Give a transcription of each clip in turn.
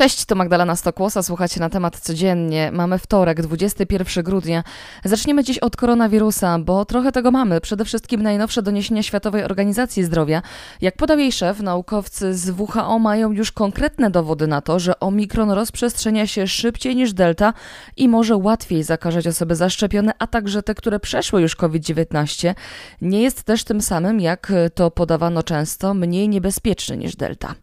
Cześć, to Magdalena Stokłosa, słuchacie na temat codziennie. Mamy wtorek, 21 grudnia. Zaczniemy dziś od koronawirusa, bo trochę tego mamy. Przede wszystkim najnowsze doniesienia Światowej Organizacji Zdrowia. Jak podał jej szef, naukowcy z WHO mają już konkretne dowody na to, że omikron rozprzestrzenia się szybciej niż delta i może łatwiej zakażać osoby zaszczepione, a także te, które przeszły już COVID-19. Nie jest też tym samym, jak to podawano często, mniej niebezpieczny niż delta.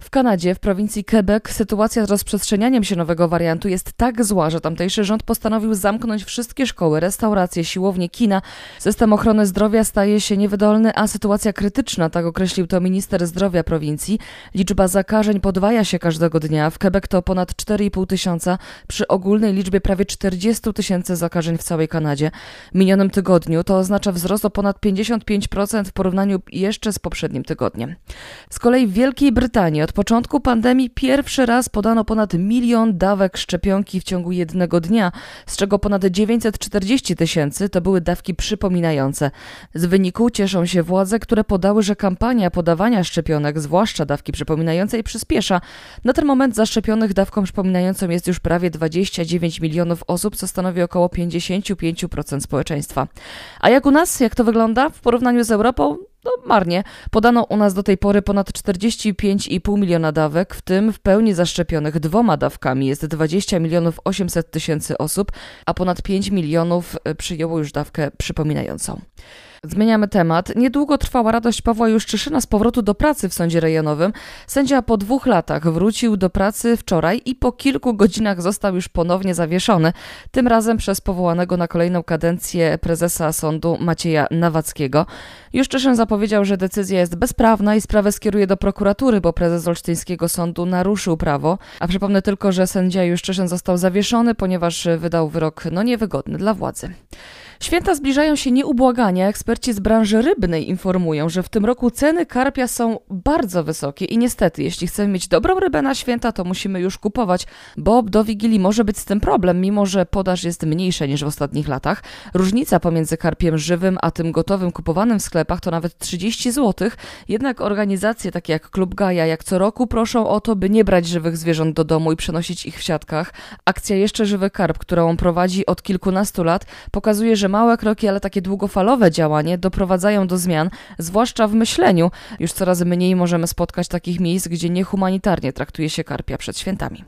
W Kanadzie, w prowincji Quebec, sytuacja z rozprzestrzenianiem się nowego wariantu jest tak zła, że tamtejszy rząd postanowił zamknąć wszystkie szkoły, restauracje, siłownie, kina. System ochrony zdrowia staje się niewydolny, a sytuacja krytyczna, tak określił to minister zdrowia prowincji. Liczba zakażeń podwaja się każdego dnia. W Quebec to ponad 4,5 tysiąca przy ogólnej liczbie prawie 40 tysięcy zakażeń w całej Kanadzie. W minionym tygodniu to oznacza wzrost o ponad 55% w porównaniu jeszcze z poprzednim tygodniem. Z kolei w Wielkiej Brytanii Brytanii od początku pandemii pierwszy raz podano ponad milion dawek szczepionki w ciągu jednego dnia, z czego ponad 940 tysięcy to były dawki przypominające. Z wyniku cieszą się władze, które podały, że kampania podawania szczepionek, zwłaszcza dawki przypominającej, przyspiesza. Na ten moment zaszczepionych dawką przypominającą jest już prawie 29 milionów osób, co stanowi około 55% społeczeństwa. A jak u nas, jak to wygląda w porównaniu z Europą? No marnie. Podano u nas do tej pory ponad 45,5 miliona dawek, w tym w pełni zaszczepionych dwoma dawkami jest 20 milionów 800 tysięcy osób, a ponad 5 milionów e, przyjęło już dawkę przypominającą. Zmieniamy temat. Niedługo trwała radość Pawła Juszczyszyna z powrotu do pracy w sądzie rejonowym. Sędzia po dwóch latach wrócił do pracy wczoraj i po kilku godzinach został już ponownie zawieszony. Tym razem przez powołanego na kolejną kadencję prezesa sądu Macieja Nawackiego. Juszczyszyn zapowiedział, że decyzja jest bezprawna i sprawę skieruje do prokuratury, bo prezes Olsztyńskiego Sądu naruszył prawo. A przypomnę tylko, że sędzia Juszczyszyn został zawieszony, ponieważ wydał wyrok no niewygodny dla władzy. Święta zbliżają się nieubłaganie. Eksperci z branży rybnej informują, że w tym roku ceny karpia są bardzo wysokie i niestety, jeśli chcemy mieć dobrą rybę na święta, to musimy już kupować, bo do Wigilii może być z tym problem, mimo że podaż jest mniejsza niż w ostatnich latach. Różnica pomiędzy karpiem żywym a tym gotowym kupowanym w sklepach to nawet 30 zł. Jednak organizacje takie jak Klub Gaja, jak co roku proszą o to, by nie brać żywych zwierząt do domu i przenosić ich w siatkach. Akcja Jeszcze Żywy Karp, którą prowadzi od kilkunastu lat, pokazuje, że małe kroki, ale takie długofalowe działanie doprowadzają do zmian, zwłaszcza w myśleniu. Już coraz mniej możemy spotkać takich miejsc, gdzie niehumanitarnie traktuje się karpia przed świętami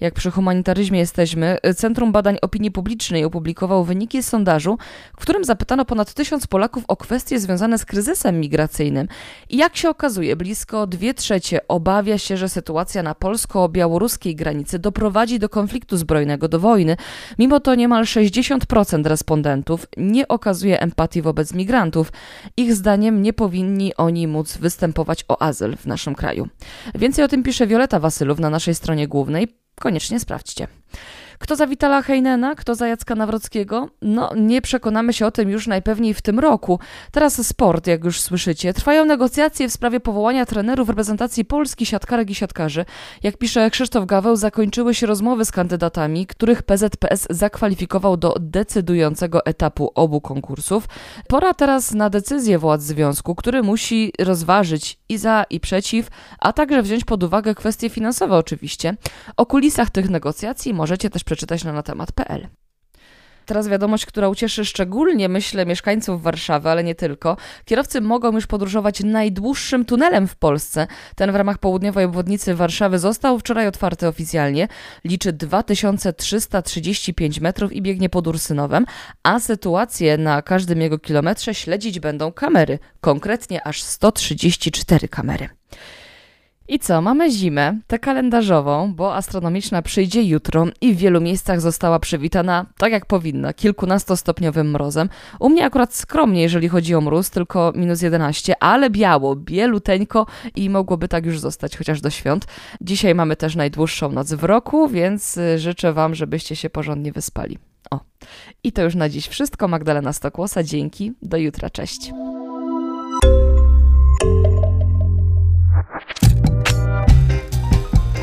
jak przy humanitaryzmie jesteśmy, Centrum Badań Opinii Publicznej opublikował wyniki sondażu, w którym zapytano ponad tysiąc Polaków o kwestie związane z kryzysem migracyjnym. I jak się okazuje, blisko dwie trzecie obawia się, że sytuacja na polsko-białoruskiej granicy doprowadzi do konfliktu zbrojnego, do wojny. Mimo to niemal 60% respondentów nie okazuje empatii wobec migrantów. Ich zdaniem nie powinni oni móc występować o azyl w naszym kraju. Więcej o tym pisze Wioleta Wasylów na naszej stronie głównej. Koniecznie sprawdźcie. Kto za Witala Heinena, kto za Jacka Nawrockiego? No, nie przekonamy się o tym już najpewniej w tym roku. Teraz sport, jak już słyszycie. Trwają negocjacje w sprawie powołania trenerów reprezentacji Polski siatkarek i siatkarzy. Jak pisze Krzysztof Gaweł, zakończyły się rozmowy z kandydatami, których PZPS zakwalifikował do decydującego etapu obu konkursów. Pora teraz na decyzję władz związku, który musi rozważyć i za, i przeciw, a także wziąć pod uwagę kwestie finansowe oczywiście. O kulisach tych negocjacji możecie też przeczytać na natemat.pl. Teraz wiadomość, która ucieszy szczególnie, myślę, mieszkańców Warszawy, ale nie tylko. Kierowcy mogą już podróżować najdłuższym tunelem w Polsce. Ten w ramach południowej obwodnicy Warszawy został wczoraj otwarty oficjalnie. Liczy 2335 metrów i biegnie pod Ursynowem, a sytuację na każdym jego kilometrze śledzić będą kamery, konkretnie aż 134 kamery. I co, mamy zimę, tę kalendarzową, bo astronomiczna przyjdzie jutro i w wielu miejscach została przywitana tak jak powinna, kilkunastostopniowym mrozem. U mnie akurat skromnie, jeżeli chodzi o mróz, tylko minus 11, ale biało, bieluteńko i mogłoby tak już zostać chociaż do świąt. Dzisiaj mamy też najdłuższą noc w roku, więc y, życzę Wam, żebyście się porządnie wyspali. O, i to już na dziś wszystko. Magdalena Stokłosa, dzięki, do jutra, cześć.